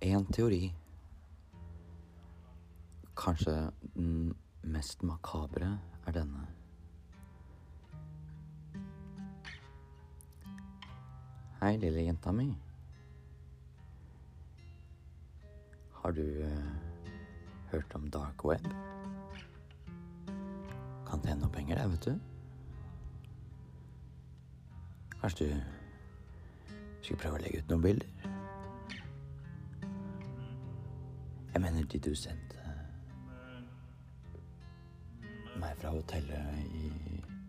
En teori, kanskje den mest makabre, er denne. Hei, lille jenta mi. Har du uh, hørt om dark web? Kan tjene noe penger der, vet du. Kanskje du skulle prøve å legge ut noen bilder? Jeg mener de du sendte meg fra hotellet i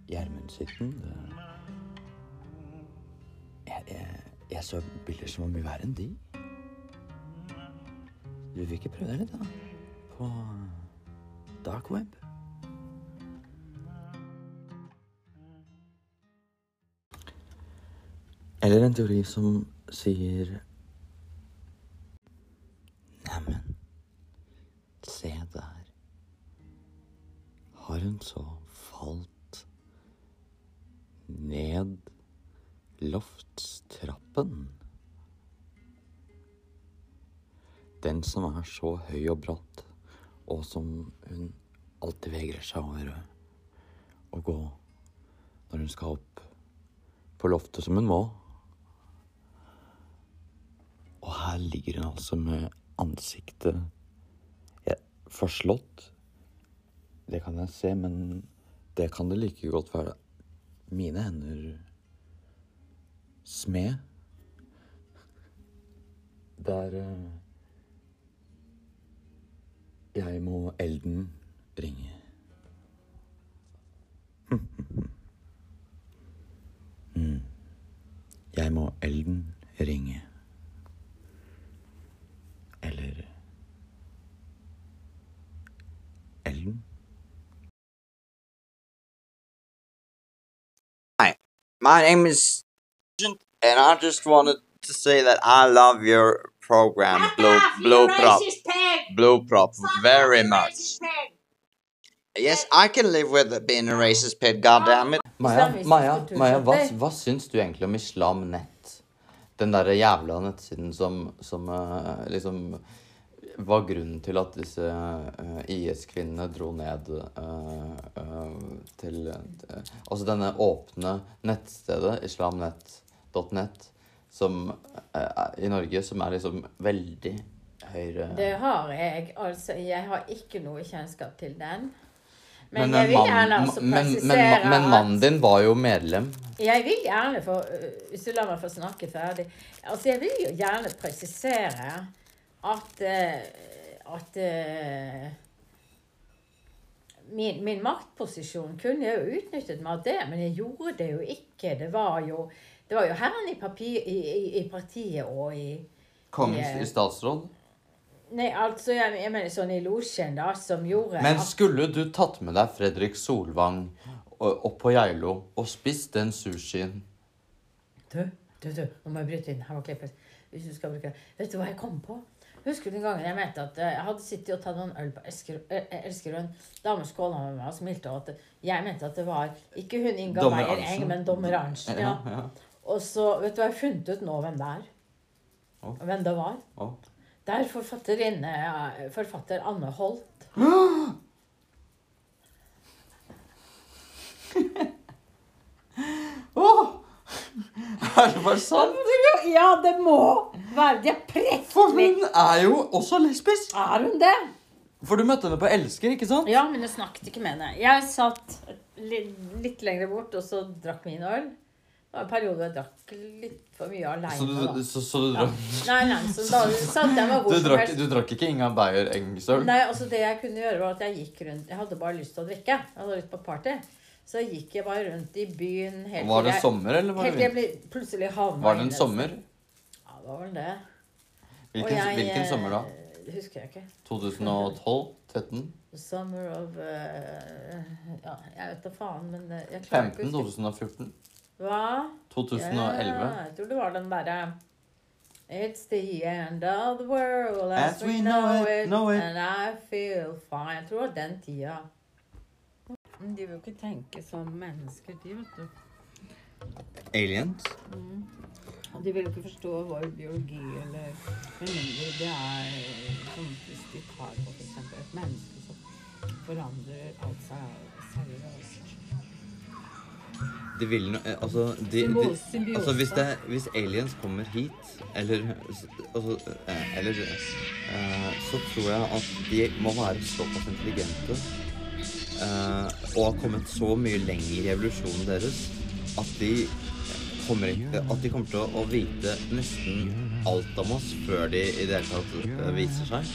Gjermundshytten. Jeg, jeg, jeg så bilder som var mye verre enn de. Du vil ikke prøve deg litt, da? På dark web? Eller en teori som sier se der. Har hun så falt ned loftstrappen? Den som er så høy og bratt, og som hun alltid vegrer seg over å- gå når hun skal opp på loftet som hun må. Og her ligger hun altså med ansiktet forslått. Det kan jeg se, men det kan det like godt være mine hender smed. Der eh, Jeg må elden ringe. mm. Jeg må elden ringe. My name is and I just wanted to say that I love your program, Blue Blue Prop, Blue Prop, very much. Yes, I can live with it being a racist pig. God damn it. Maja, Islamistisk Maja, kultur, Maja så hva, hva syns du egentlig om Islam Nett? Den derre jævla nettsiden som, som eh, liksom var grunnen til at disse eh, IS-kvinnene dro ned uh, uh, til Altså denne åpne nettstedet, islamnett.net, som i Norge, som er liksom veldig høyre Det har jeg. Altså, jeg har ikke noe kjennskap til den. Men, Men, jeg vil gjerne altså men, men, men mannen din var jo medlem. Jeg vil gjerne få Hvis du lar meg få snakke ferdig. Altså, jeg vil jo gjerne presisere at øh, at øh, min, min maktposisjon kunne jeg jo utnyttet meg av det, men jeg gjorde det jo ikke. Det var jo, det var jo herren i, papir, i, i, i partiet og i Kongens i statsråd. Nei, altså, jeg, jeg mener sånn i losjen, da, som gjorde Men skulle du tatt med deg Fredrik Solvang opp på Geilo og spist den sushien Du, du, du, nå må jeg bryte inn. Her var klippet. Hvis du skal bruke Vet du hva jeg kom på? Husker du den gangen jeg mente at eh, jeg hadde sittet og tatt noen øl på Elsker- eh, Elskerød? Dame skåla med meg og smilte, og at jeg mente at det var ikke hun Inga Meyer Eng, men dommer Arntzen. Ja. ja. Og så, vet du hva jeg har funnet ut nå hvem det er? Oh. Hvem det var? Oh. Det er forfatterinne, eh, forfatter Anne Holt. Er det bare sant? Ja, det må være Det er For hun er jo også lesbisk! Er hun det? For du møtte henne på Elsker, ikke sant? Ja, men jeg snakket ikke med henne. Jeg satt litt, litt lenger bort og så drakk min øl. Det var en periode jeg drakk litt for mye aleine. Så du, så, så du, ja. drakk, Nei, nei, så da satt jeg meg hvor du, drakk, helst. du drakk ikke Inga Beyer Engsøl? Nei, altså det jeg kunne gjøre, var at jeg gikk rundt Jeg hadde bare lyst til å drikke. Jeg hadde lyst på party. Så gikk jeg bare rundt i byen helt Var det jeg, sommer, eller var det vinter? plutselig havna Var det en sommer? Var vel det. Hvilken, jeg, hvilken eh, sommer da? Det husker jeg ikke. 2012? 13? Summer of uh, Ja, jeg vet da faen, men eh, jeg klarer ikke 15? å huske. 2014? Hva? 2011? Ja, jeg tror det var den derre It's the end of the world as, As we we know, know it, know it. and I feel fine. Jeg tror det var den tida. Men de vil jo ikke tenke som mennesker, de, vet du. Aliens? Og de vil jo ikke forstå vår biologi eller Med mindre det er som hvis vi tar på f.eks. et menneske som forandrer alt seg seriøst. De vil no, eh, altså, de, de, altså hvis, det, hvis aliens kommer hit, eller altså, eh, Eller uh, Så tror jeg at de må være såpass intelligente uh, og har kommet så mye lenger i evolusjonen deres at de kommer, ikke, at de kommer til å, vite nesten alt om oss før de i det hele tatt eh, viser seg.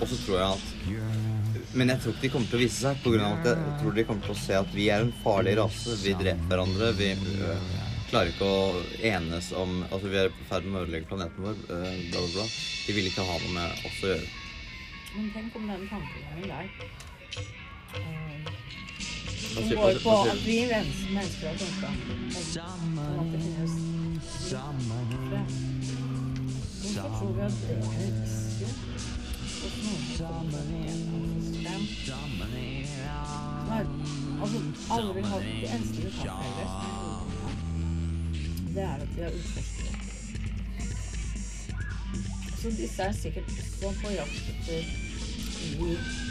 Og så tror jeg at men jeg tror ikke de kommer til å vise seg, på grunn av at jeg tror de kommer til å se at vi er en farlig rase. Vi dreper hverandre. Vi øh, klarer ikke å enes om Altså, vi er i ferd med å ødelegge planeten vår. øh, bla, bla, bla. De vil ikke ha noe med oss å gjøre. Men tenk om den tankegangen der eh, Som går på at vi mennesker har kunnskap om at det finnes. Hvorfor tror vi at det er er Altså, alle vil ha det eneste vi kan felles det er at vi har utforskere. Så disse er sikkert også på jakt etter liv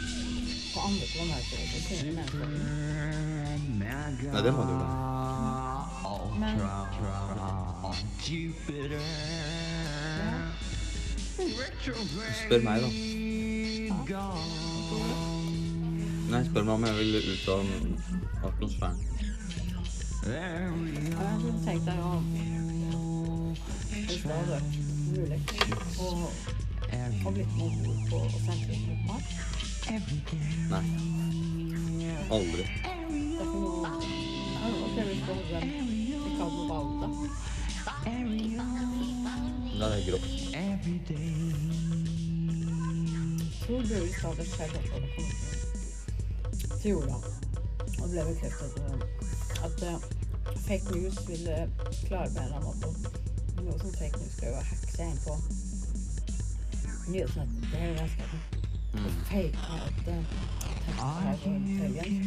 på andre sine. Nei, det må du jo være. Men Spør meg, da. Nei, spør meg om jeg vil ut av atmosfæren. tenkt deg å mulig å blitt med om bord på og sendt ut mot Mars Nei. Aldri. Derfor må ja, Ok, hvis du hadde ikke hadde valgt det. Da er det grått. Tror du hvis det hadde skjedd at det hadde til jorda og det ble bekreftet at- at eh, fake news ville eller annen måte Noe som fake news skal jo hacke seg inn på nyhetsnettet til hele menneskeheten. Og fake med at eh, teksten er så intelligent.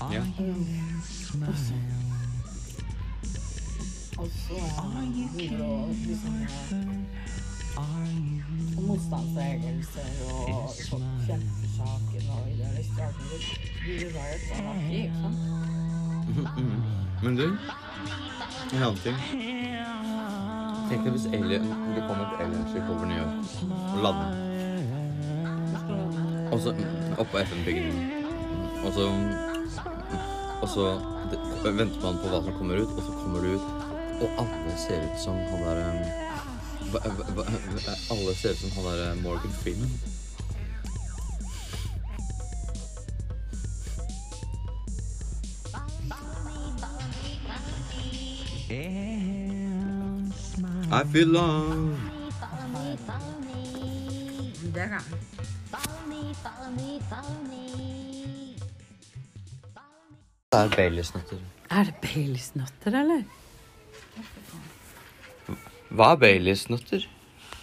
Ja. Og så Og så eh, begynner det å bli sånn og motstandsbevegelser og folk kjemper for saken og idealister og alt mulig. Så blir det riot og anarki, ikke sant? Men du, en annen ting. Tenk deg hvis alien, det kom et alienskip over New York og landa. Og så oppå FN-bygningen. Og så Og så det- venter man på hva som kommer ut, og så kommer det ut, og alle ser ut som han der um, Alle ser ut som han der uh, Morgan Freeman. I feel love. Det kan Det er Baileys-nøtter. Er det Baileys-nøtter, eller? Hva er Baileys-nøtter?